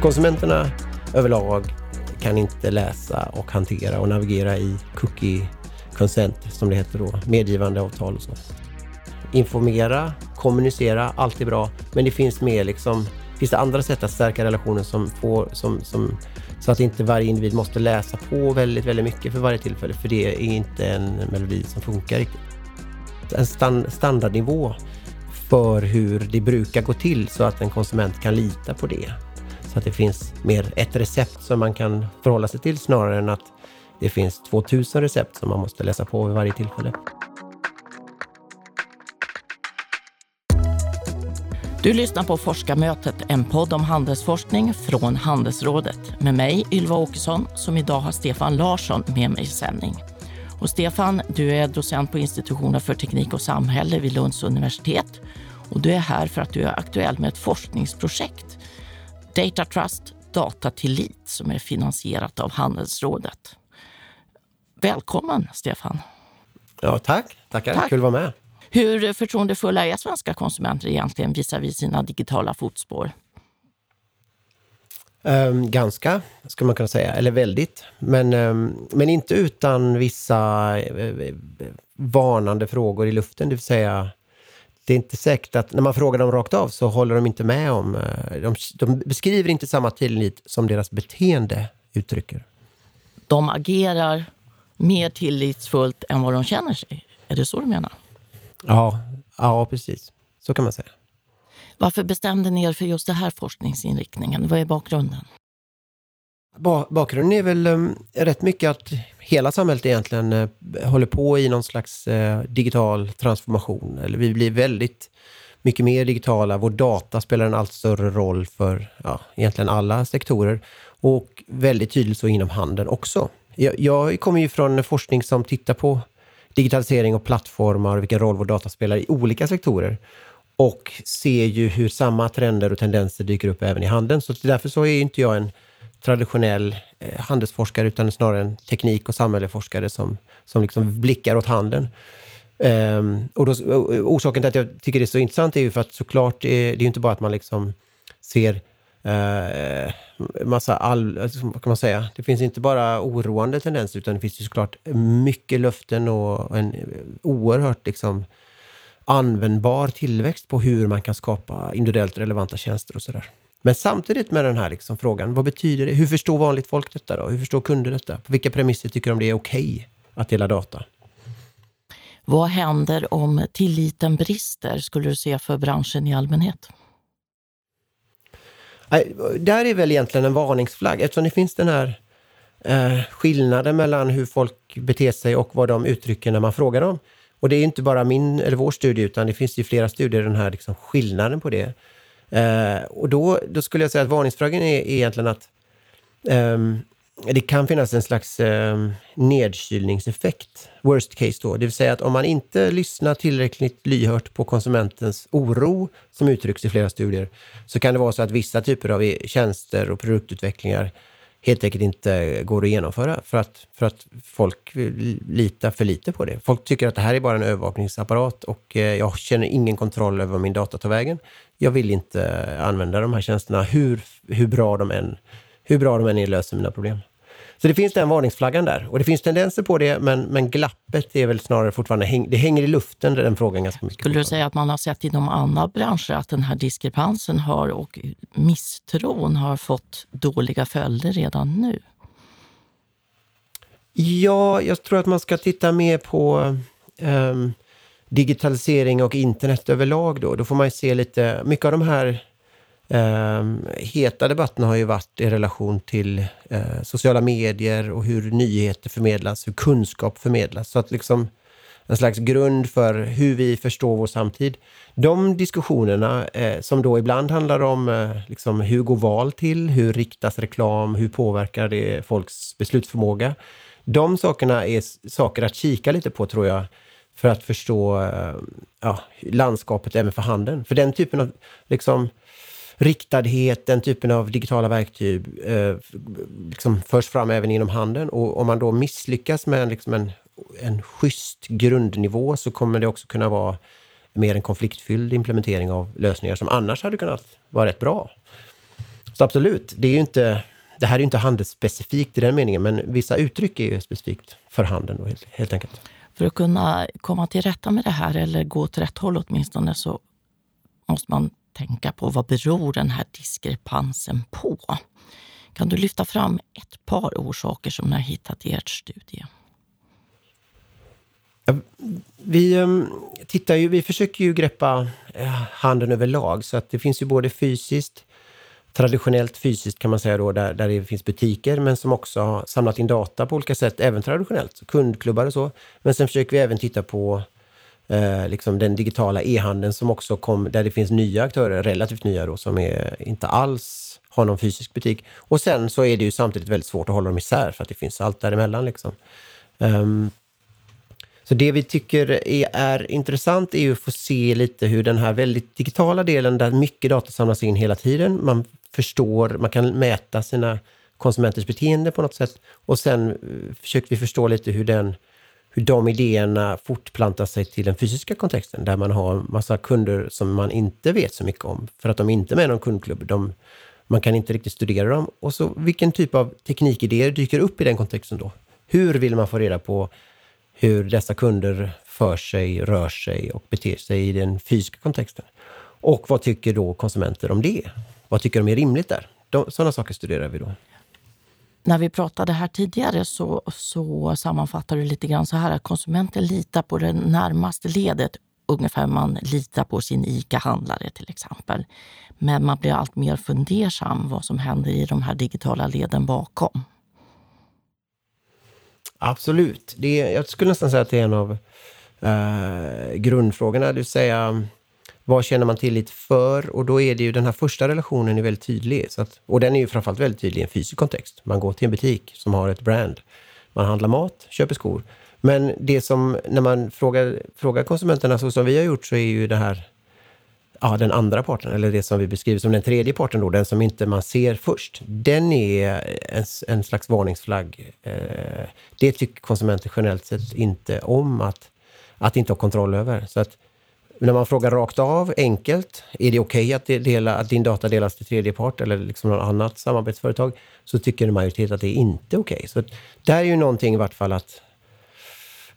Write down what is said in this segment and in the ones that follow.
konsumenterna överlag kan inte läsa och hantera och navigera i cookie consent, som det heter då, medgivandeavtal och så. Informera, kommunicera, allt är bra, men det finns mer liksom, finns det andra sätt att stärka relationen som får, som, som, så att inte varje individ måste läsa på väldigt, väldigt mycket för varje tillfälle, för det är inte en melodi som funkar riktigt. En stand, standardnivå för hur det brukar gå till så att en konsument kan lita på det. Så att det finns mer ett recept som man kan förhålla sig till snarare än att det finns 2000 recept som man måste läsa på vid varje tillfälle. Du lyssnar på Forskarmötet, en podd om handelsforskning från Handelsrådet med mig, Ylva Åkesson, som idag har Stefan Larsson med mig i sändning. Och Stefan, du är docent på institutionen för teknik och samhälle vid Lunds universitet och du är här för att du är aktuell med ett forskningsprojekt, Data Trust Datatillit, som är finansierat av Handelsrådet. Välkommen, Stefan. Ja, tack. Tackar. Tack. Kul att vara med. Hur förtroendefulla är svenska konsumenter egentligen visavi sina digitala fotspår? Um, ganska, skulle man kunna säga. Eller väldigt. Men, um, men inte utan vissa uh, varnande frågor i luften. Det vill säga, det är inte säkert att när man frågar dem rakt av så håller de inte med om... Uh, de, de beskriver inte samma tillit som deras beteende uttrycker. De agerar mer tillitsfullt än vad de känner sig? Är det så du menar? Ja, ja precis. Så kan man säga. Varför bestämde ni er för just den här forskningsinriktningen? Vad är bakgrunden? Ba bakgrunden är väl um, rätt mycket att hela samhället egentligen eh, håller på i någon slags eh, digital transformation. Eller vi blir väldigt mycket mer digitala. Vår data spelar en allt större roll för ja, egentligen alla sektorer och väldigt tydligt så inom handeln också. Jag, jag kommer ju från forskning som tittar på digitalisering och plattformar och vilken roll vår data spelar i olika sektorer. Och ser ju hur samma trender och tendenser dyker upp även i handeln. Så därför så är inte jag en traditionell eh, handelsforskare utan snarare en teknik och samhällsforskare som, som liksom blickar åt handeln. Um, och då, orsaken till att jag tycker det är så intressant är ju för att såklart, eh, det är, det är inte bara att man liksom ser uh, massa all, alltså, vad kan man säga? Det finns inte bara oroande tendenser utan det finns ju såklart mycket löften och en oerhört liksom användbar tillväxt på hur man kan skapa individuellt relevanta tjänster och sådär. Men samtidigt med den här liksom frågan, vad betyder det? Hur förstår vanligt folk detta då? Hur förstår kunder detta? På vilka premisser tycker de det är okej okay att dela data? Vad händer om tilliten brister, skulle du säga, för branschen i allmänhet? Där är väl egentligen en varningsflagg eftersom det finns den här eh, skillnaden mellan hur folk beter sig och vad de uttrycker när man frågar dem. Och det är inte bara min eller vår studie utan det finns ju flera studier den här liksom skillnaden på det. Eh, och då, då skulle jag säga att varningsfrågan är, är egentligen att eh, det kan finnas en slags eh, nedkylningseffekt, worst case då. Det vill säga att om man inte lyssnar tillräckligt lyhört på konsumentens oro, som uttrycks i flera studier, så kan det vara så att vissa typer av e-, tjänster och produktutvecklingar helt enkelt inte går att genomföra för att, för att folk litar för lite på det. Folk tycker att det här är bara en övervakningsapparat och eh, jag känner ingen kontroll över vad min data tar vägen. Jag vill inte använda de här tjänsterna hur, hur, bra de än, hur bra de än är löser mina problem. Så det finns den varningsflaggan där. Och det finns tendenser på det, men, men glappet är väl snarare fortfarande, det hänger i luften den frågan ganska mycket. Skulle du säga att man har sett inom andra branscher att den här diskrepansen har och misstron har fått dåliga följder redan nu? Ja, jag tror att man ska titta mer på um, digitalisering och internet överlag då. Då får man se lite, mycket av de här Eh, heta debatterna har ju varit i relation till eh, sociala medier och hur nyheter förmedlas, hur kunskap förmedlas. Så att liksom en slags grund för hur vi förstår vår samtid. De diskussionerna eh, som då ibland handlar om eh, liksom, hur går val till, hur riktas reklam, hur påverkar det folks beslutsförmåga. De sakerna är saker att kika lite på tror jag för att förstå eh, ja, landskapet även för handeln. För den typen av liksom, riktadhet, den typen av digitala verktyg eh, liksom förs fram även inom handeln. Och om man då misslyckas med liksom en, en schysst grundnivå så kommer det också kunna vara mer en konfliktfylld implementering av lösningar som annars hade kunnat vara rätt bra. Så absolut, det är ju inte det här är ju inte handelsspecifikt i den meningen, men vissa uttryck är ju specifikt för handeln då, helt, helt enkelt. För att kunna komma till rätta med det här, eller gå åt rätt håll åtminstone, så måste man tänka på vad beror den här diskrepansen på? Kan du lyfta fram ett par orsaker som ni har hittat i ert studie? Ja, vi, ehm, tittar ju, vi försöker ju greppa eh, handen handeln överlag, så att det finns ju både fysiskt traditionellt fysiskt kan man säga då, där, där det finns butiker, men som också har samlat in data på olika sätt, även traditionellt, kundklubbar och så. Men sen försöker vi även titta på eh, liksom den digitala e-handeln som också kom, där det finns nya aktörer, relativt nya då, som är, inte alls har någon fysisk butik. Och sen så är det ju samtidigt väldigt svårt att hålla dem isär för att det finns allt däremellan. Liksom. Um, så det vi tycker är, är, intressant är ju att få se lite hur den här väldigt digitala delen där mycket data samlas in hela tiden. Man förstår, man kan mäta sina konsumenters beteende på något sätt. Och sen eh, försöker vi förstå lite hur, den, hur de idéerna fortplantar sig till den fysiska kontexten, där man har massa kunder som man inte vet så mycket om, för att de inte är med i någon kundklubb. De, man kan inte riktigt studera dem. Och så vilken typ av teknikidéer dyker upp i den kontexten då? Hur vill man få reda på hur dessa kunder för sig, rör sig och beter sig i den fysiska kontexten? Och vad tycker då konsumenter om det? Vad tycker de är rimligt där? De, sådana saker studerar vi då. När vi pratade här tidigare så, så sammanfattar du lite grann så här att konsumenten litar på det närmaste ledet ungefär man litar på sin ICA-handlare till exempel. Men man blir allt mer fundersam vad som händer i de här digitala leden bakom. Absolut. Det är, jag skulle nästan säga att det är en av eh, grundfrågorna, det vill säga vad känner man tillit för? Och då är det ju den här första relationen är väldigt tydlig. Så att, och den är ju framförallt väldigt tydlig i en fysisk kontext. Man går till en butik som har ett brand. Man handlar mat, köper skor. Men det som, när man frågar, frågar konsumenterna så som vi har gjort, så är ju det här ja, den andra parten, eller det som vi beskriver som den tredje parten, då, den som inte man ser först, den är en, en slags varningsflagg. Eh, det tycker konsumenter generellt sett inte om att, att inte ha kontroll över. Så att när man frågar rakt av, enkelt, är det okej okay att, att din data delas till tredje part eller liksom något annat samarbetsföretag, så tycker en majoritet att det är inte okej. Okay. Så där är ju någonting i vart fall att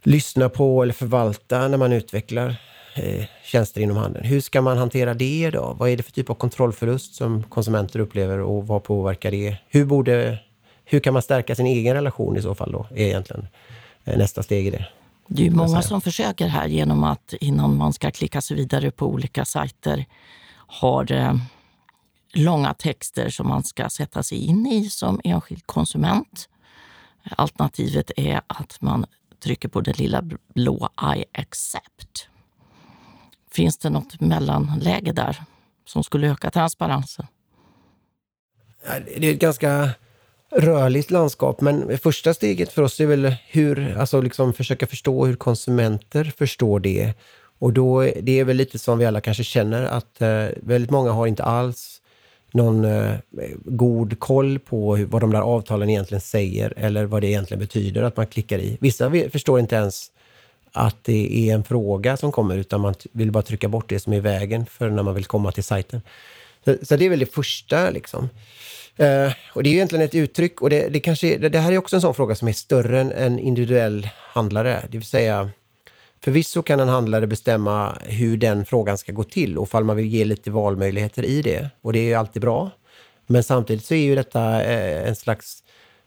lyssna på eller förvalta när man utvecklar eh, tjänster inom handeln. Hur ska man hantera det då? Vad är det för typ av kontrollförlust som konsumenter upplever och vad påverkar det? Hur, borde, hur kan man stärka sin egen relation i så fall då, är egentligen eh, nästa steg i det. Det är många som försöker här genom att innan man ska klicka sig vidare på olika sajter har eh, långa texter som man ska sätta sig in i som enskild konsument. Alternativet är att man trycker på det lilla blå I accept. Finns det något mellanläge där som skulle öka transparensen? Det är ett ganska rörligt landskap. Men första steget för oss är väl hur, alltså liksom försöka förstå hur konsumenter förstår det. Och då, det är väl lite som vi alla kanske känner att eh, väldigt många har inte alls någon eh, god koll på hur, vad de där avtalen egentligen säger eller vad det egentligen betyder att man klickar i. Vissa förstår inte ens att det är en fråga som kommer utan man vill bara trycka bort det som är i vägen för när man vill komma till sajten. Så, så det är väl det första liksom. Uh, och det är egentligen ett uttryck och det, det, kanske, det, det här är också en sån fråga som är större än en individuell handlare. Det vill säga, förvisso kan en handlare bestämma hur den frågan ska gå till och fall man vill ge lite valmöjligheter i det. Och det är ju alltid bra. Men samtidigt så är ju detta eh, en slags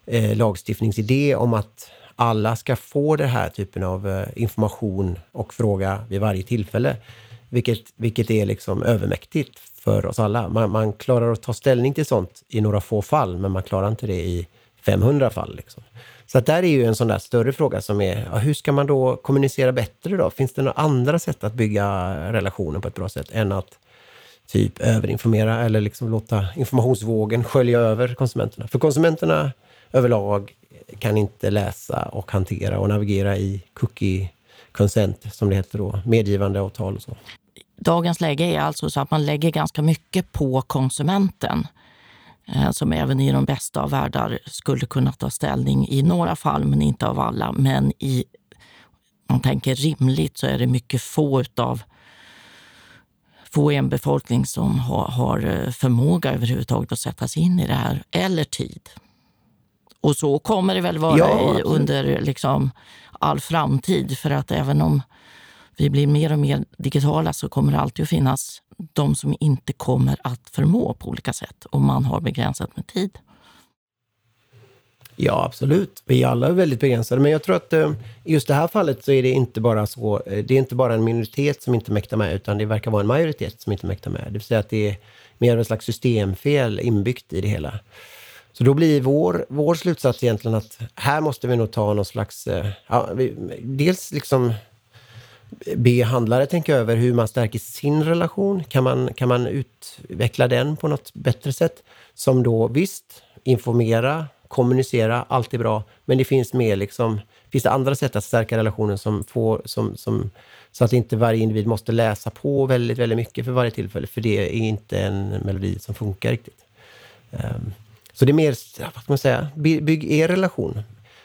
eh, lagstiftningsidé om att alla ska få den här typen av eh, information och fråga vid varje tillfälle. Vilket, vilket är liksom övermäktigt för oss alla. Man, man, klarar att ta ställning till sånt i några få fall, men man klarar inte det i 500 fall. Liksom. Så att där är ju en sån där större fråga som är, ja, hur ska man då kommunicera bättre då? Finns det några andra sätt att bygga relationen på ett bra sätt än att typ överinformera eller liksom låta informationsvågen skölja över konsumenterna? För konsumenterna överlag kan inte läsa och hantera och navigera i cookie consent, som det heter då, medgivande avtal och så. Dagens läge är alltså så att man lägger ganska mycket på konsumenten eh, som även i de bästa av världar skulle kunna ta ställning i några fall, men inte av alla. Men i, man tänker rimligt, så är det mycket få utav få i en befolkning som har, har förmåga överhuvudtaget att sätta sig in i det här, eller tid. Och så kommer det väl vara ja, i, under liksom all framtid. För att även om vi blir mer och mer digitala så kommer det alltid att finnas de som inte kommer att förmå på olika sätt om man har begränsat med tid. Ja, absolut. Vi är alla väldigt begränsade. Men jag tror att eh, i just det här fallet så är det inte bara så. Eh, det är inte bara en minoritet som inte mäktar med, utan det verkar vara en majoritet som inte mäktar med. Det vill säga att det är mer av ett slags systemfel inbyggt i det hela. Så då blir vår, vår slutsats egentligen att här måste vi nog ta någon slags... Eh, ja, vi, dels liksom be handlare tänka över hur man stärker sin relation. Kan man, kan man utveckla den på något bättre sätt? Som då visst, informera, kommunicera, allt är bra. Men det finns mer liksom, finns det andra sätt att stärka relationen som får, som, som, så att inte varje individ måste läsa på väldigt, väldigt mycket för varje tillfälle. För det är inte en melodi som funkar riktigt. Um, så det är mer, vad ska man säga, bygg er relation.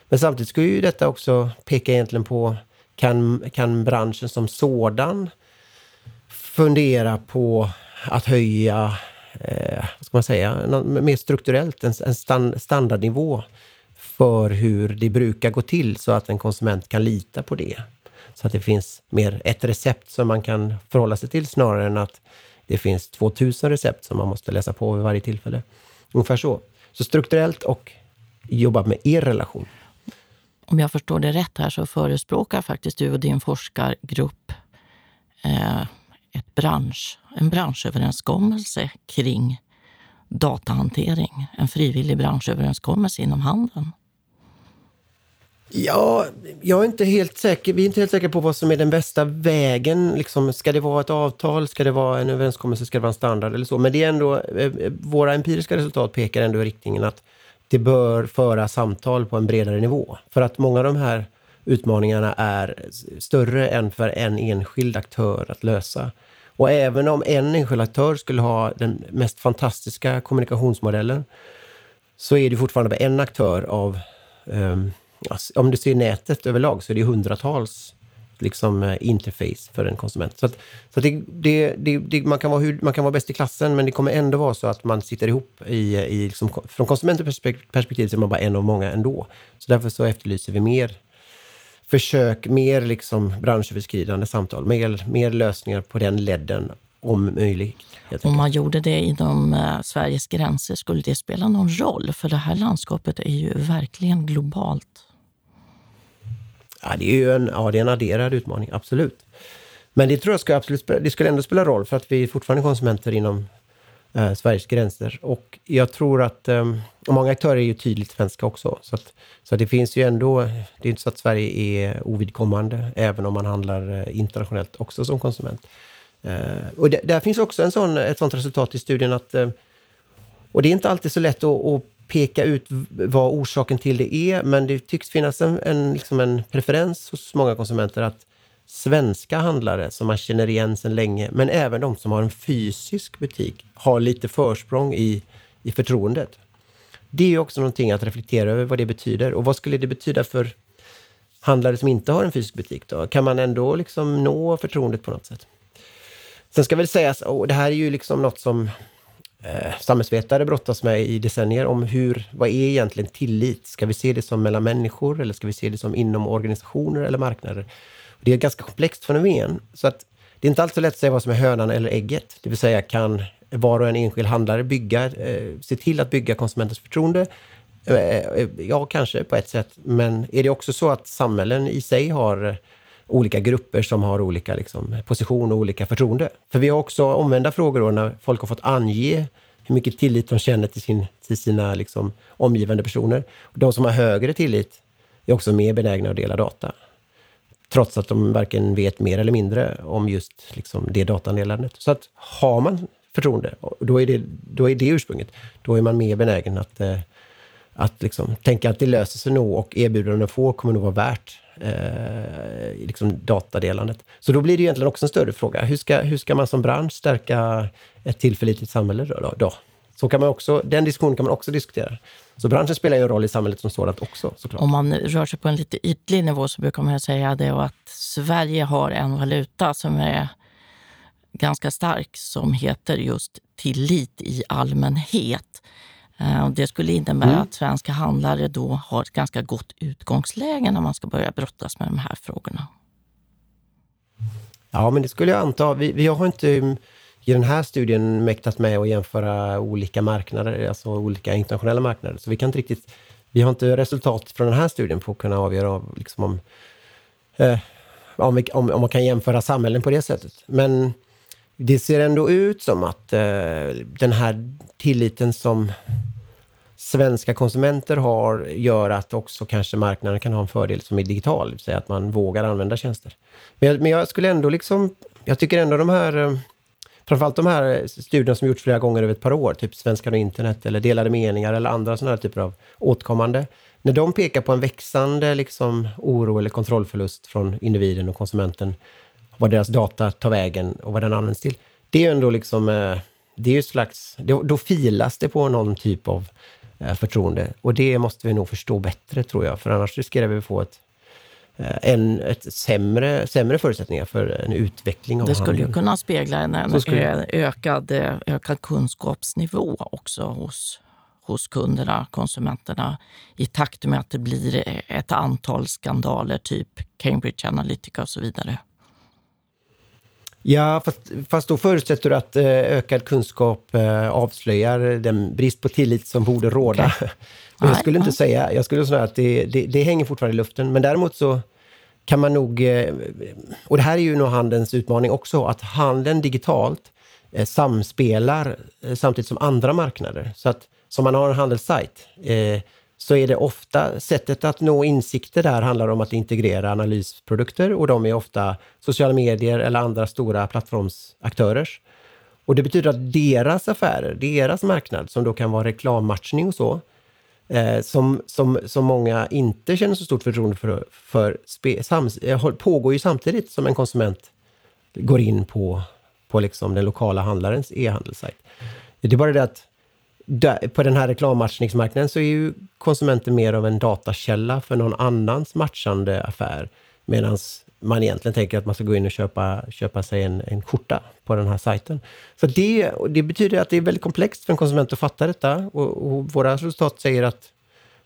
Men samtidigt ska ju detta också peka egentligen på, kan, kan branschen som sådan fundera på att höja, eh, vad ska man säga, mer strukturellt, en, en stand, standardnivå för hur det brukar gå till så att en konsument kan lita på det. Så att det finns mer ett recept som man kan förhålla sig till snarare än att det finns 2000 recept som man måste läsa på vid varje tillfälle. Ungefär så. Så strukturellt och jobba med er relation. Om jag förstår det rätt här så förespråkar faktiskt du och din forskargrupp eh, ett bransch, en branschöverenskommelse kring datahantering. En frivillig branschöverenskommelse inom handeln. Ja, jag är inte helt säker. Vi är inte helt säkra på vad som är den bästa vägen. Liksom, ska det vara ett avtal? Ska det vara en överenskommelse? Ska det vara en standard eller så? Men det är ändå, eh, eh, våra empiriska resultat pekar ändå i riktningen att det bör föra samtal på en bredare nivå. För att många av de här utmaningarna är större än för en enskild aktör att lösa. Och även om en enskild aktör skulle ha den mest fantastiska kommunikationsmodellen så är det fortfarande en aktör av um, om du ser nätet överlag så är det hundratals liksom, eh, interface för en konsument. Så, att, så att det, det, det, man, kan vara hur, man kan vara bäst i klassen, men det kommer ändå vara så att man sitter ihop i, i liksom, från konsumentens perspektiv så är man bara en av många ändå. Så därför så efterlyser vi mer försök, mer liksom branschöverskridande samtal, mer, mer lösningar på den ledden om möjligt. Om man gjorde det inom eh, Sveriges gränser, skulle det spela någon roll? För det här landskapet är ju verkligen globalt. Ja, det är ju en, ja, det är en adderad utmaning, absolut. Men det tror jag ska absolut, det skulle ändå spela roll för att vi är fortfarande konsumenter inom eh, Sveriges gränser. Och jag tror att, eh, och många aktörer är ju tydligt svenska också. Så, att, så att det finns ju ändå, det är inte så att Sverige är ovidkommande, även om man handlar eh, internationellt också som konsument. Eh, och det, där finns också en sån, ett sånt resultat i studien att, eh, och det är inte alltid så lätt att, att peka ut vad orsaken till det är, men det tycks finnas en, en, liksom en preferens hos många konsumenter att svenska handlare som man känner igen sedan länge, men även de som har en fysisk butik, har lite försprång i, i förtroendet. Det är också någonting att reflektera över vad det betyder. Och vad skulle det betyda för handlare som inte har en fysisk butik? Då? Kan man ändå liksom nå förtroendet på något sätt? Sen ska väl sägas, och det här är ju liksom något som eh, samhällsvetare brottas med i decennier om hur, vad är egentligen tillit? Ska vi se det som mellan människor eller ska vi se det som inom organisationer eller marknader? Det är ett ganska komplext fenomen. Så att det är inte alltid så lätt att säga vad som är hönan eller ägget. Det vill säga, kan var och en enskild handlare bygga, eh, se till att bygga konsumentens förtroende? Eh, eh, ja, kanske på ett sätt. Men är det också så att samhällen i sig har olika grupper som har olika liksom, position och olika förtroende. För vi har också omvända frågor då, när folk har fått ange hur mycket tillit de känner till, sin, till sina liksom, omgivande personer. De som har högre tillit är också mer benägna att dela data. Trots att de varken vet mer eller mindre om just liksom, det datadelandet. Så att har man förtroende, då är det, då är det ursprunget. Då är man mer benägen att, eh, att liksom, tänka att det löser sig nog och erbjudandet får kommer nog vara värt eh, liksom datadelandet. Så då blir det egentligen också en större fråga. Hur ska, hur ska man som bransch stärka ett tillförlitligt samhälle då? då? Så kan man också, den diskussionen kan man också diskutera. Så branschen spelar ju en roll i samhället som sådant också. Såklart. Om man rör sig på en lite ytlig nivå så brukar man säga det att Sverige har en valuta som är ganska stark som heter just tillit i allmänhet. Eh, det skulle innebära mm. att svenska handlare då har ett ganska gott utgångsläge när man ska börja brottas med de här frågorna. Ja, men det skulle jag anta. Vi, vi har inte i den här studien mäktat med att jämföra olika marknader, alltså olika internationella marknader. Så vi kan inte riktigt... Vi har inte resultat från den här studien för att kunna avgöra liksom om, eh, om, vi, om, om, man kan jämföra samhällen på det sättet. Men det ser ändå ut som att eh, den här tilliten som svenska konsumenter har gör att också kanske marknaden kan ha en fördel som är digital, det vill säga att man vågar använda tjänster. Men jag, men jag skulle ändå liksom, jag tycker ändå de här, eh, framförallt de här studierna som gjorts flera gånger över ett par år, typ Svenskan och internet eller delade meningar eller andra sådana här typer av återkommande. När de pekar på en växande liksom, oro eller kontrollförlust från individen och konsumenten, vad deras data tar vägen och vad den används till. Det är ändå liksom, eh, det är ju slags, då, då filas det på någon typ av Eh, förtroende. Och det måste vi nog förstå bättre, tror jag, för annars riskerar vi att få ett eh, en, ett sämre, sämre förutsättningar för en utveckling av Det skulle ju kunna spegla en, en skulle... ökad, ökad kunskapsnivå också hos, hos kunderna, konsumenterna, i takt med att det blir ett antal skandaler, typ Cambridge Analytica och så vidare. Ja, fast, fast då förutsätter du att eh, ökad kunskap eh, avslöjar den brist på tillit som borde råda. Okay. jag skulle inte säga, jag skulle säga att det, det, det, hänger fortfarande i luften, men däremot så kan man nog, eh, och det här är ju nog handelns utmaning också, att handeln digitalt samspelar samtidigt som andra marknader. Så att som man har en handelssajt, så är det ofta sättet att nå insikter där handlar om att integrera analysprodukter och de är ofta sociala medier eller andra stora plattformsaktörers. Och det betyder att deras affärer, deras marknad, som då kan vara reklammatchning och så, eh, som, som, som många inte känner så stort förtroende för, för spe, sams, eh, pågår ju samtidigt som en konsument går in på, på liksom den lokala handlarens e-handelssajt. Det är bara det att på den här reklammatchningsmarknaden så är ju konsumenten mer av en datakälla för någon annans matchande affär. Medan man egentligen tänker att man ska gå in och köpa, köpa sig en, en skjorta på den här sajten. Så det, det betyder att det är väldigt komplext för en konsument att fatta detta. Och, och våra resultat säger att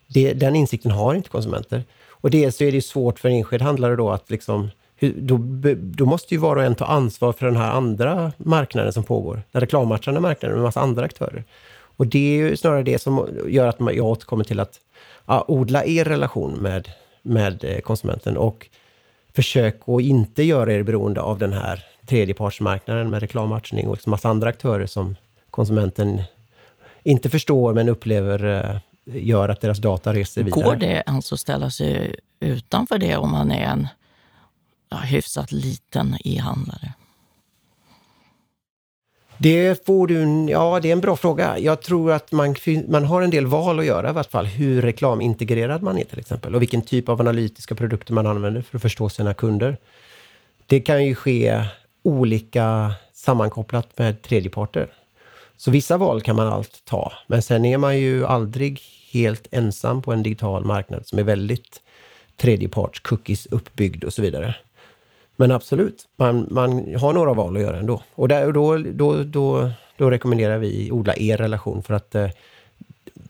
det, den insikten har inte konsumenter. Och dels så är det svårt för en enskild handlare då att liksom då, då, måste ju var och en ta ansvar för den här andra marknaden som pågår. Den reklammatchande marknaden med en massa andra aktörer. Och det är ju snarare det som gör att jag återkommer till att ja, odla er relation med, med eh, konsumenten och försök att inte göra er beroende av den här tredjepartsmarknaden med reklammatchning och liksom massa andra aktörer som konsumenten inte förstår men upplever eh, gör att deras data reser vidare. Går det ens att ställa sig utanför det om man är en ja, hyfsat liten e-handlare? Det får du, ja det är en bra fråga. Jag tror att man, man har en del val att göra i vart fall. Hur reklamintegrerad man är till exempel och vilken typ av analytiska produkter man använder för att förstå sina kunder. Det kan ju ske olika sammankopplat med tredjeparter. Så vissa val kan man allt ta, men sen är man ju aldrig helt ensam på en digital marknad som är väldigt tredjeparts cookies uppbyggd och så vidare. Men absolut, man, man har några val att göra ändå. Och där, då, då, då, då rekommenderar vi odla er relation för att, eh,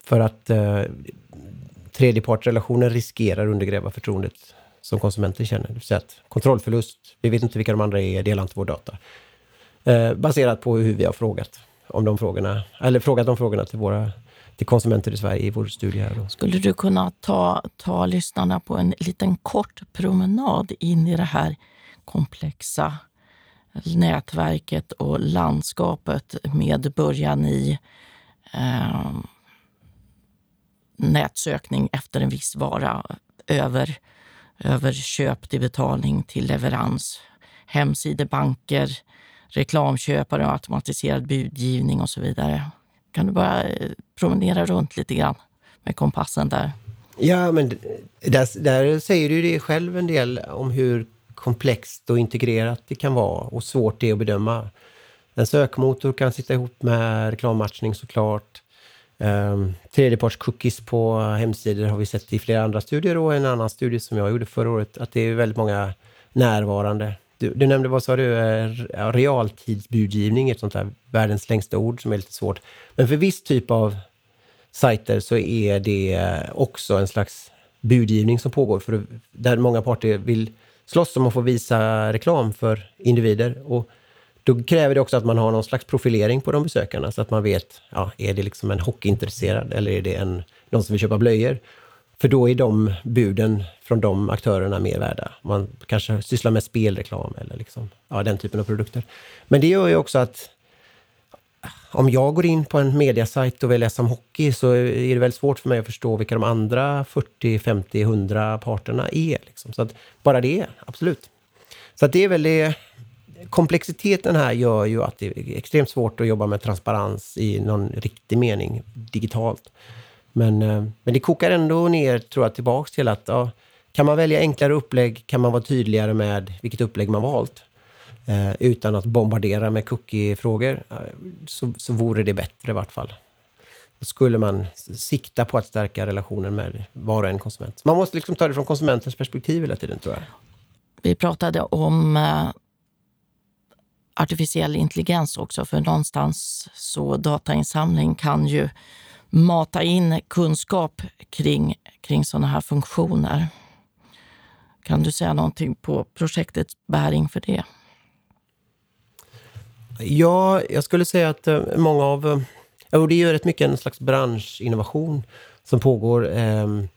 för att eh, riskerar undergräva förtroendet som konsumenten känner. Det vill säga att kontrollförlust, vi vet inte vilka de andra är, delar inte vår data. Eh, baserat på hur vi har frågat om de frågorna, eller frågat de frågorna till våra till konsumenter i Sverige i vår studie. Här då. Skulle du kunna ta, ta lyssnarna på en liten kort promenad in i det här komplexa nätverket och landskapet med början i eh, nätsökning efter en viss vara över, över köp till betalning till leverans, hemsidor, banker, reklamköpare och automatiserad budgivning och så vidare. Kan du bara eh, promenera runt lite grann med kompassen där? Ja, men där, där säger du det själv en del om hur komplext och integrerat det kan vara och svårt det är att bedöma. En sökmotor kan sitta ihop med reklammatchning såklart. Um, Tredjeparts-cookies på hemsidor har vi sett i flera andra studier och en annan studie som jag gjorde förra året, att det är väldigt många närvarande. du, du, nämnde, vad sa du, eh, realtidsbudgivning, ett sånt där världens längsta ord som är lite svårt. Men för viss typ av sajter så är det också en slags budgivning som pågår, för där många parter vill slåss om att få visa reklam för individer. Och då kräver det också att man har någon slags profilering på de besökarna, så att man vet, ja, är det liksom en hockeyintresserad eller är det en, någon som vill köpa blöjor? För då är de buden från de aktörerna mer värda. Man kanske sysslar med spelreklam eller liksom, ja, den typen av produkter. Men det gör ju också att om jag går in på en mediasajt och vill läsa om hockey så är det väldigt svårt för mig att förstå vilka de andra 40, 50, 100 parterna är. Liksom. Så att bara det, absolut. Så att det är väl det. Komplexiteten här gör ju att det är extremt svårt att jobba med transparens i någon riktig mening digitalt. Men, eh, men det kokar ändå ner, tror jag, tillbaks till att ja, kan man välja enklare upplägg, kan man vara tydligare med vilket upplägg man valt, Eh, utan att bombardera med cookie-frågor, eh, så, så vore det bättre i vart fall. Då skulle man sikta på att stärka relationen med var och en konsument. Man måste liksom ta det från konsumentens perspektiv hela tiden, tror jag. Vi pratade om eh, artificiell intelligens också, för någonstans så datainsamling kan ju mata in kunskap kring, kring sådana här funktioner. Kan du säga någonting på projektets bäring för det? Ja, jag skulle säga att eh, många av... Eh, och det är ju rätt mycket en slags branschinnovation som pågår. Ehm,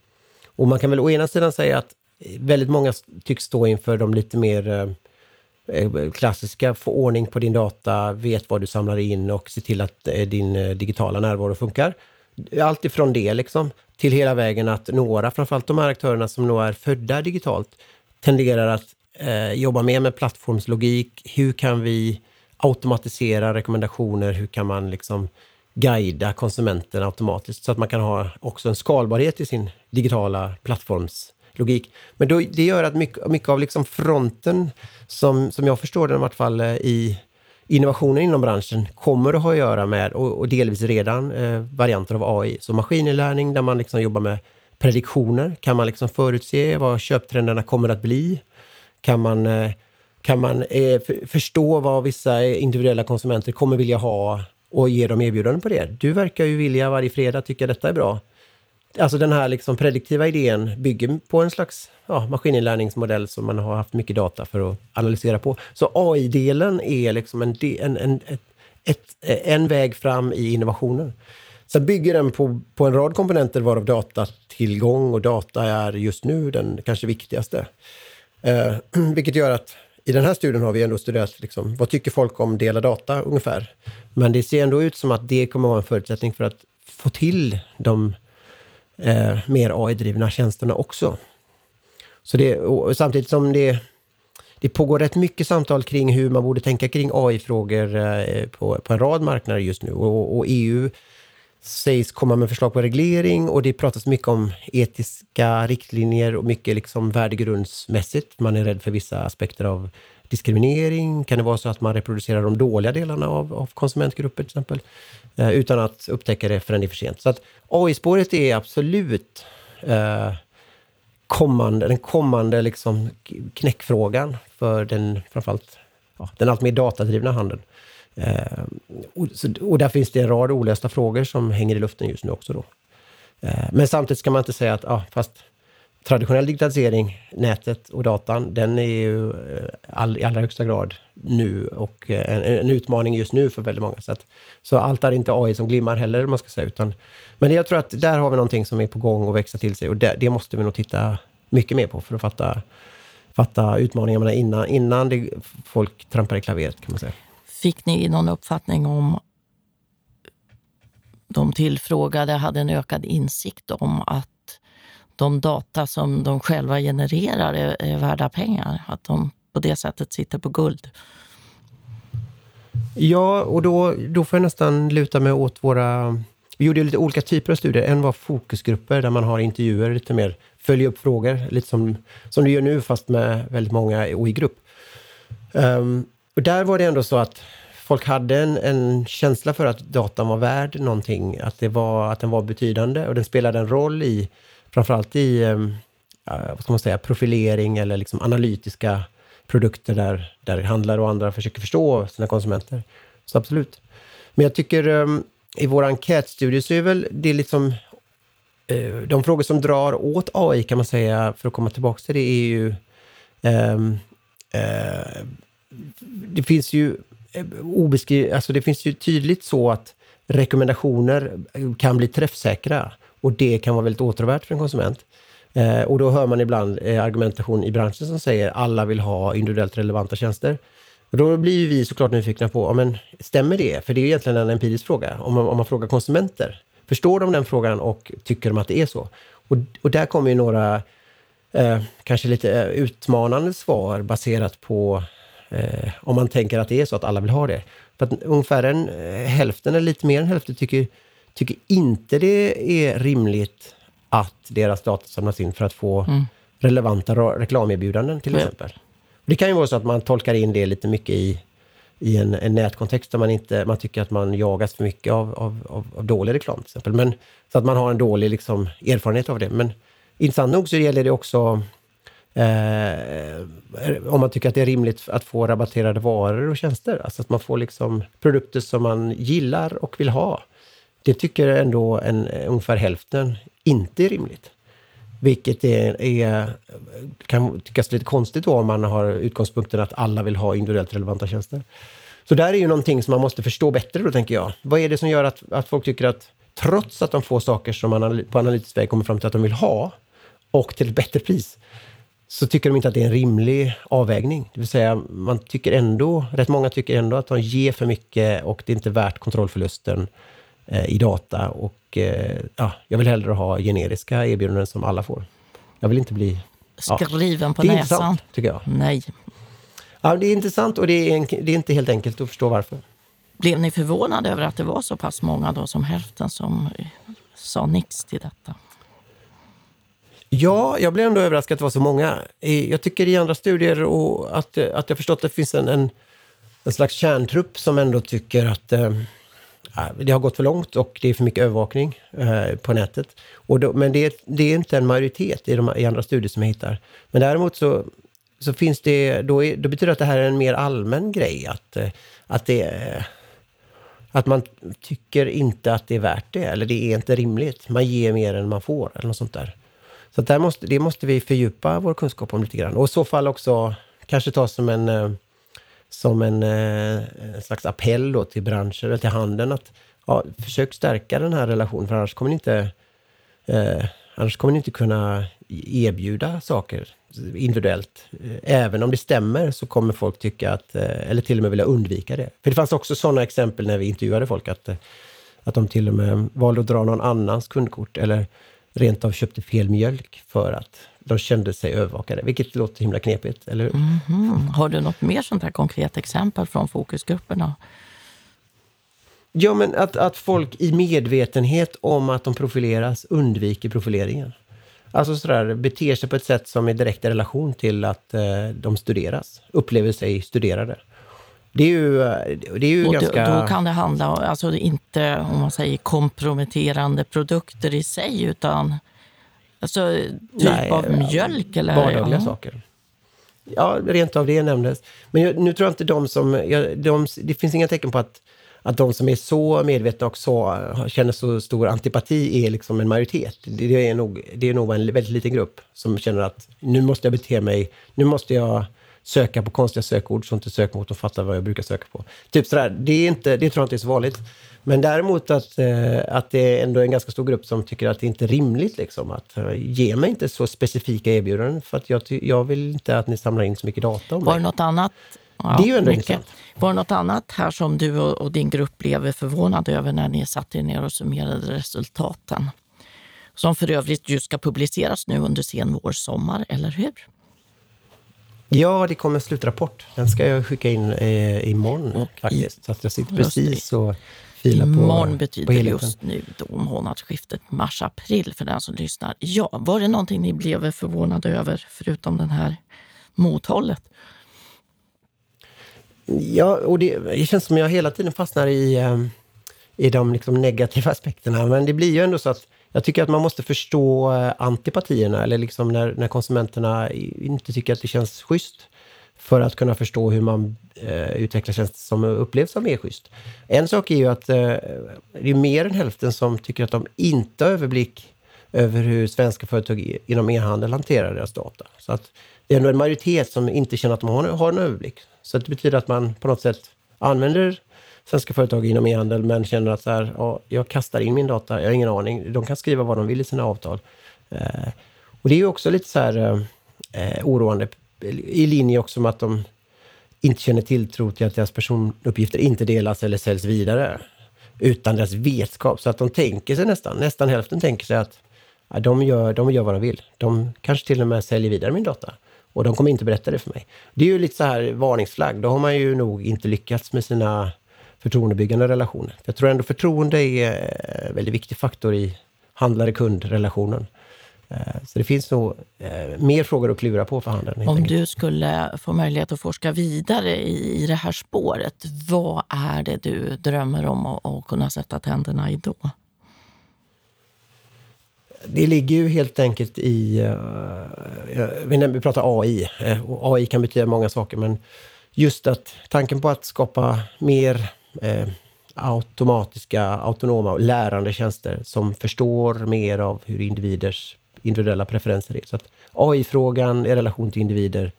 och man kan väl å ena sidan säga att eh, väldigt många tycks stå inför de lite mer klassiska, få ordning på din data, vet vad du samlar in och se till att din digitala närvaro funkar allt ifrån det liksom, till hela vägen att några, framförallt de här aktörerna som nog är födda digitalt, tenderar att eh, jobba mer med plattformslogik. Hur kan vi automatisera rekommendationer? Hur kan man liksom guida konsumenten automatiskt så att man kan ha också en skalbarhet i sin digitala plattformslogik. Men då, det gör att mycket, mycket av liksom fronten, som, som jag förstår den i vart fall, eh, i innovationen inom branschen kommer att ha att göra med, och, och delvis redan, eh, varianter av AI. Så maskininlärning där man liksom jobbar med prediktioner. Kan man liksom förutse vad köptrenderna kommer att bli? Kan man, eh, kan man eh, förstå vad vissa individuella konsumenter kommer vilja ha och ge dem erbjudanden på det? Du verkar ju vilja varje fredag tycka detta är bra. Alltså den här liksom prediktiva idén bygger på en slags ja, maskininlärningsmodell som man har haft mycket data för att analysera på. Så AI-delen är liksom en, en, en, ett, ett, en väg fram i innovationen. Sen bygger den på, på en rad komponenter varav datatillgång och data är just nu den kanske viktigaste. Eh, vilket gör att i den här studien har vi ändå studerat liksom, vad tycker folk om dela data ungefär. Men det ser ändå ut som att det kommer att vara en förutsättning för att få till de eh, mer AI-drivna tjänsterna också. Så det, samtidigt som det, det pågår rätt mycket samtal kring hur man borde tänka kring AI-frågor eh, på, på en rad marknader just nu. Och, och, EU sägs komma med förslag på reglering och det pratas mycket om etiska riktlinjer och mycket liksom värdegrundsmässigt. Man är rädd för vissa aspekter av diskriminering? Kan det vara så att man reproducerar de dåliga delarna av, av konsumentgrupper till exempel? Eh, utan att upptäcka det förrän det är för sent. Så att AI-spåret är absolut eh, kommande, den kommande liksom knäckfrågan för den, framförallt ja, den allt mer datadrivna handeln. Eh, och, och, där finns det en rad olösta frågor som hänger i luften just nu också. Då. Eh, men samtidigt ska man inte säga att, ah, fast traditionell digitalisering, nätet och datan, den är ju eh, all, i allra högsta grad nu och eh, en, en, utmaning just nu för väldigt många. Så, att, så allt är inte AI som glimmar heller, man ska säga. Utan, men jag tror att där har vi någonting som är på gång att växa till sig och det, det måste vi nog titta mycket mer på för att fatta, fatta utmaningarna innan, innan det, folk trampar i klaveret, kan man säga. Fick ni någon uppfattning om de tillfrågade hade en ökad insikt om att de data som de själva genererar är, är värda pengar. Att de på det sättet sitter på guld. Ja, och då, då får jag nästan luta mig åt våra... Vi gjorde lite olika typer av studier. En var fokusgrupper där man har intervjuer, lite mer följa upp frågor, lite som, som du gör nu fast med väldigt många och i grupp. Um, och där var det ändå så att folk hade en, en, känsla för att datan var värd någonting, att, det var, att den var betydande och den spelade en roll i framförallt i eh, vad ska man säga, profilering eller liksom analytiska produkter där, där handlare och andra försöker förstå sina konsumenter. Så absolut. Men jag tycker eh, i vår enkätstudie så är väl det liksom de frågor som drar åt AI kan man säga, för att komma tillbaka till det, är ju ehm, eh, det finns ju eh, obeskrivet, alltså det finns ju tydligt så att rekommendationer kan bli träffsäkra och det kan vara väldigt återvärt för en konsument. Eh, och då hör man ibland eh, argumentation i branschen som säger alla vill ha individuellt relevanta tjänster. Och då blir vi såklart nyfikna på, ja, men stämmer det? För det är egentligen en empirisk fråga. Om man, om man frågar konsumenter, förstår de den frågan och tycker de att det är så? Och, och där kommer ju några eh, kanske lite eh, utmanande svar baserat på eh, om man tänker att det är så att alla vill ha det. För att ungefär en, eh, hälften, eller lite mer än hälften, tycker, tycker inte det är rimligt att deras data samlas in för att få mm. relevanta reklamerbjudanden till exempel. Det kan ju vara så att man tolkar in det lite mycket i, i en, en nätkontext där man, inte, man tycker att man jagas för mycket av, av, av, av dålig reklam till exempel. Men, så att man har en dålig liksom, erfarenhet av det. Men intressant nog så gäller det också Eh, om man tycker att det är rimligt att få rabatterade varor och tjänster. Alltså att man får liksom produkter som man gillar och vill ha. Det tycker ändå en, eh, ungefär hälften inte är rimligt. Vilket är, är, kan tyckas lite konstigt då om man har utgångspunkten att alla vill ha individuellt relevanta tjänster. Så där är ju någonting som man måste förstå bättre då, tänker jag. Vad är det som gör att, att folk tycker att trots att de får saker som man på analytisk väg kommer fram till att de vill ha och till ett bättre pris, så tycker de inte att det är en rimlig avvägning. Det vill säga, man tycker ändå, rätt många tycker ändå att de ger för mycket och det är inte värt kontrollförlusten eh, i data. Och eh, ja, jag vill hellre ha generiska erbjudanden som alla får. Jag vill inte bli... Ja. Skriven på det är näsan. Intressant, tycker jag. Nej. Ja, det är intressant och det är, en, det är inte helt enkelt att förstå varför. Blev ni förvånade över att det var så pass många då som hälften som sa nix till detta? Ja, jag blev ändå överraskad att det var så många. Jag tycker i andra studier och att, att jag förstått att det finns en, en, en slags kärntrupp som ändå tycker att eh, det har gått för långt och det är för mycket övervakning eh, på nätet. Och då, men det, det, är inte en majoritet i, de, i andra studier som jag hittar. Men däremot så, så finns det, då, är, då betyder det att det här är en mer allmän grej. Att, eh, att, det, eh, att man tycker inte att det är värt det, eller det är inte rimligt. Man ger mer än man får, eller något sånt där. Så där måste, det måste vi fördjupa vår kunskap om lite grann. Och i så fall också kanske ta som en, eh, som en, eh, en slags appell då till branscher eller till handeln att ja, försök stärka den här relationen, för annars kommer ni inte, eh, annars kommer ni inte kunna erbjuda saker individuellt. Eh, även om det stämmer så kommer folk tycka att, eller till och med vilja undvika det. För det fanns också sådana exempel när vi intervjuade folk, att, att de till och med valde att dra någon annans kundkort eller rent av köpte fel mjölk för att de kände sig övervakade, vilket låter himla knepigt, eller hur? Mm -hmm. Har du något mer sånt här konkret exempel från fokusgrupperna? Ja, men att, att folk i medvetenhet om att de profileras undviker profileringen. Alltså sådär, beter sig på ett sätt som är direkt i relation till att eh, de studeras, upplever sig studerade. Det är ju, det är ju och ganska... Då, då, kan det handla om, alltså inte om man säger komprometterande produkter i sig, utan alltså, typ Nej, av mjölk eller? Vardagliga ja. saker. Ja, rent av det nämndes. Men jag, nu tror jag inte de som... Jag, de, det finns inga tecken på att, att de som är så medvetna och så, känner så stor antipati är liksom en majoritet. Det, det är nog, det är nog en väldigt liten grupp som känner att nu måste jag bete mig, nu måste jag söka på konstiga sökord så inte sökmotorn fattar vad jag brukar söka på. Typ sådär. Det, är inte, det tror jag inte är så vanligt. Men däremot att, eh, att det är ändå en ganska stor grupp som tycker att det inte är rimligt. Liksom, att eh, ge mig inte så specifika erbjudanden för att jag, jag vill inte att ni samlar in så mycket data om Var det något annat? Ja, det är ju ändå intressant. Var det något annat här som du och, och din grupp blev förvånade över när ni satte er ner och summerade resultaten? Som för övrigt ju ska publiceras nu under sen vår, sommar, eller hur? Ja, det kommer en slutrapport. Den ska jag skicka in eh, imorgon och faktiskt. Så att jag sitter precis och filar på Imorgon betyder på just nu då månadsskiftet mars-april för den som lyssnar. Ja, var det någonting ni blev förvånade över förutom den här mothållet? Ja, och det, det känns som jag hela tiden fastnar i, eh, i de liksom negativa aspekterna. Men det blir ju ändå så att jag tycker att man måste förstå eh, antipatierna, eller liksom när, när konsumenterna inte tycker att det känns schysst. för att kunna förstå hur man eh, utvecklar tjänster som upplevs som mer schysst. En sak är ju att eh, det är mer än hälften som tycker att de inte har överblick över hur svenska företag inom e-handel hanterar deras data. Så att det är ändå en majoritet som inte känner att de har, har en överblick. Så det betyder att man på något sätt använder svenska företag inom e-handel men känner att så här, ja, jag kastar in min data, jag har ingen aning. De kan skriva vad de vill i sina avtal. Eh, och det är ju också lite så här eh, eh, oroande i linje också med att de inte känner tilltro till att deras personuppgifter inte delas eller säljs vidare. Utan deras vetskap. Så att de tänker sig nästan, nästan hälften tänker sig att ja, de, gör, de gör vad de vill. De kanske till och med säljer vidare min data. Och de kommer inte berätta det för mig. Det är ju lite så här varningsflagg. Då har man ju nog inte lyckats med sina förtroendebyggande relationer. Jag tror ändå förtroende är en väldigt viktig faktor i handlare-kund-relationen. Eh, så det finns nog eh, mer frågor att klura på för handeln. Om du skulle få möjlighet att forska vidare i det här spåret, vad är det du drömmer om att kunna sätta tänderna i då? Det ligger ju helt enkelt i... Uh, vi pratar AI. Och eh, AI kan betyda många saker, men just att tanken på att skapa mer eh, automatiska, autonoma och lärande tjänster som förstår mer av hur individers individuella preferenser är. Så att AI-frågan i relation till individer,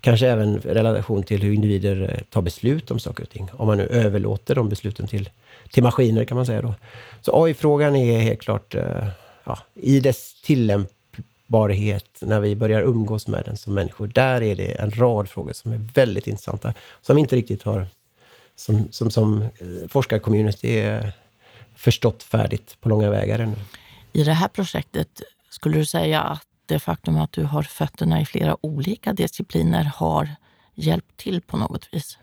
kanske även i relation till hur individer tar beslut om saker och ting. Om man nu överlåter de besluten till, till maskiner kan man säga då. Så AI-frågan är helt klart eh, ja, i dess tillämpbarhet när vi börjar umgås med den som människor. Där är det en rad frågor som är väldigt intressanta, som inte riktigt har som, som, som eh, forskarcommunity förstått färdigt på långa vägar ännu. I det här projektet skulle du säga att det faktum att du har fötterna i flera olika discipliner har hjälpt till på något vis?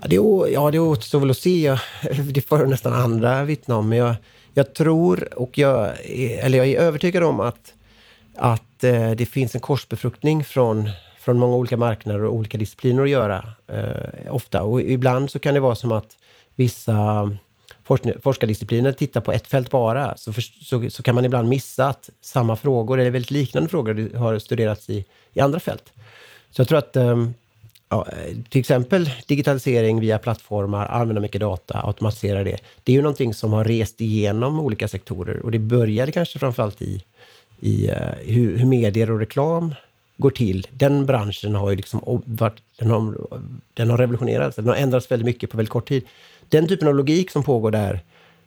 Ja, det, ja, det återstår väl att se. Det får nästan andra vittna om. Men jag, jag tror och jag, eller jag är övertygad om att, att eh, det finns en korsbefruktning från, från många olika marknader och olika discipliner att göra. Eh, ofta. Och ibland så kan det vara som att vissa forskardiscipliner tittar på ett fält bara, så, för, så, så, kan man ibland missa att samma frågor, eller väldigt liknande frågor, har studerats i, i andra fält. Så jag tror att um, ja, eh, till exempel digitalisering via plattformar, använda mycket data, automatisera det. Det är ju någonting som har rest igenom olika sektorer och det började kanske framförallt i, i uh, hur, hur medier och reklam går till. Den branschen har ju liksom varit, den har, den har revolutionerats, den har ändrats väldigt mycket på väldigt kort tid den typen av logik som pågår där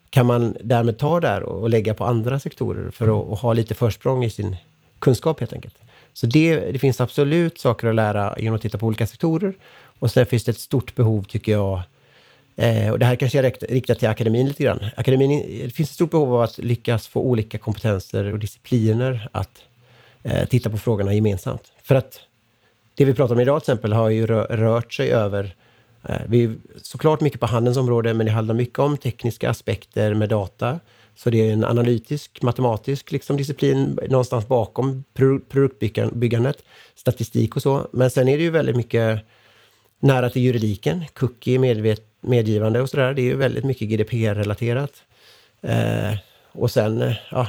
kan man därmed ta där och, lägga på andra sektorer för att ha lite försprång i sin kunskap helt enkelt. Så det, det finns absolut saker att lära genom att titta på olika sektorer. Och sen finns det ett stort behov, tycker jag, eh, och det här kanske jag riktar till akademin lite grann. Akademin, eh, det finns ett stort behov av att lyckas få olika kompetenser och discipliner att eh, titta på frågorna gemensamt. För att det vi pratar om idag till exempel har ju rört sig över Eh, vi är såklart mycket på handelns område, men det handlar mycket om tekniska aspekter med data. Så det är en analytisk, matematisk liksom disciplin någonstans bakom produktbyggandet, statistik och så. Men sen är det ju väldigt mycket nära till juridiken, cookie, medvet, medgivande och sådär. Det är ju väldigt mycket GDPR-relaterat. Eh, och sen, eh, ja,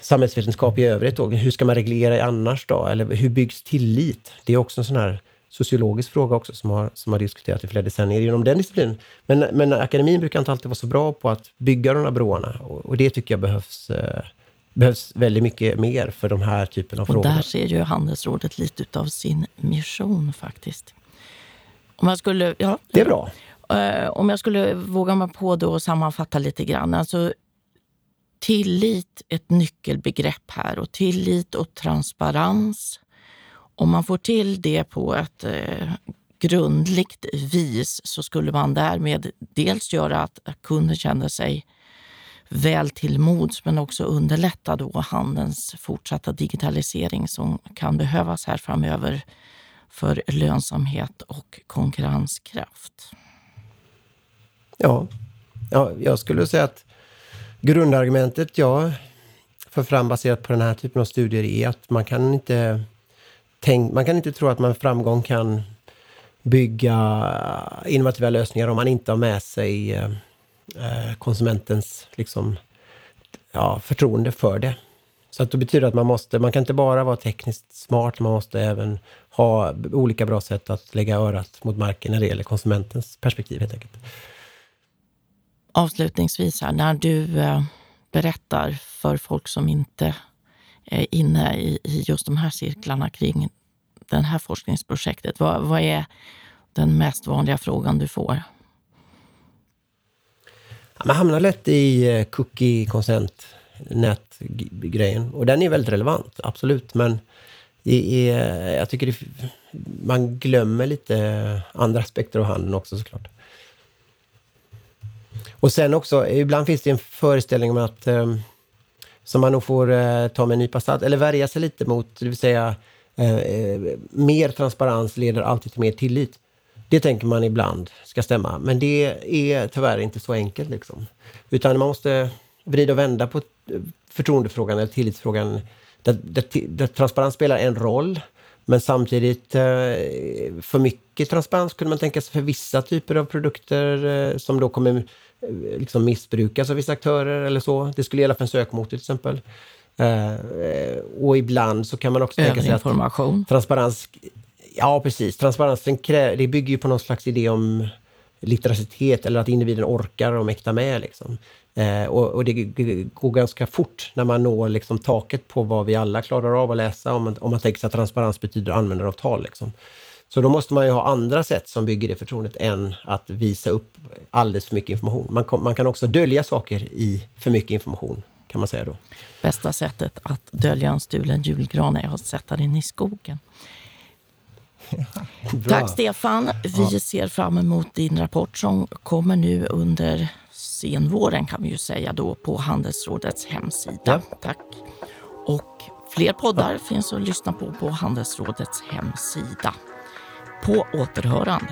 samhällsvetenskap i övrigt då. Hur ska man reglera annars då? Eller hur byggs tillit? Det är också en sån här sociologisk fråga också som har, som har diskuterats i flera decennier inom den disciplinen. Men, men akademin brukar inte alltid vara så bra på att bygga de här broarna och, och det tycker jag behövs eh, behövs väldigt mycket mer för de här typen av och frågor. Där ser ju Handelsrådet lite utav sin mission faktiskt. Om jag skulle, ja, det är bra. Uh, om jag skulle våga mig på då och sammanfatta lite grann. Alltså, tillit, ett nyckelbegrepp här. Och tillit och transparens om man får till det på ett eh, grundligt vis så skulle man därmed dels göra att kunden känner sig väl till mods men också underlätta då handelns fortsatta digitalisering som kan behövas här framöver för lönsamhet och konkurrenskraft. Ja, ja jag skulle säga att grundargumentet jag för fram baserat på den här typen av studier är att man kan inte tänk, man kan inte tro att man med framgång kan bygga innovativa lösningar om man inte har med sig eh, eh, konsumentens liksom, ja, förtroende för det. Så att det betyder att man måste, man kan inte bara vara tekniskt smart, man måste även ha olika bra sätt att lägga örat mot marken när det gäller konsumentens perspektiv helt enkelt. Avslutningsvis här, när du eh, berättar för folk som inte Eh, inne i, i just de här cirklarna kring det här forskningsprojektet, vad, vad är den mest vanliga frågan du får? Man hamnar lätt i eh, cookie consent nätgrejen. Och den är väldigt relevant, absolut. Men det är, jag tycker det, man glömmer lite andra aspekter av handeln också såklart. Och sen också, ibland finns det en föreställning om att eh, som man nog får eh, ta med en nypa salt, eller värja sig lite mot, det vill säga eh, eh, mer transparens leder alltid till mer tillit. Det tänker man ibland ska stämma, men det är tyvärr inte så enkelt. Liksom. Utan man måste vrida och vända på eh, förtroendefrågan eller tillitsfrågan. Där, där, där transparens spelar en roll, men samtidigt eh, för mycket transparens kunde man tänka sig för vissa typer av produkter eh, som då kommer liksom missbrukas av vissa aktörer eller så. Det skulle gälla för en sökmotor till exempel. och ibland så kan man också tänka sig att transparens Ja, precis. Transparensen det bygger ju på någon slags idé om litteracitet eller att individen orkar och mäktar med. Liksom. Eh, och, och, det går ganska fort när man når liksom, taket på vad vi alla klarar av att läsa om man, om man tänker sig att transparens betyder användaravtal. Liksom. Så då måste man ju ha andra sätt som bygger det förtroendet än att visa upp alldeles för mycket information. Man, man kan också dölja saker i för mycket information, kan man säga då. Bästa sättet att dölja en stulen julgran är att sätta den i skogen. Tack Stefan. Vi ja. ser fram emot din rapport som kommer nu under senvåren kan vi ju säga då på Handelsrådets hemsida. Ja. Tack. Och fler poddar ja. finns att lyssna på på Handelsrådets hemsida. På återhörande.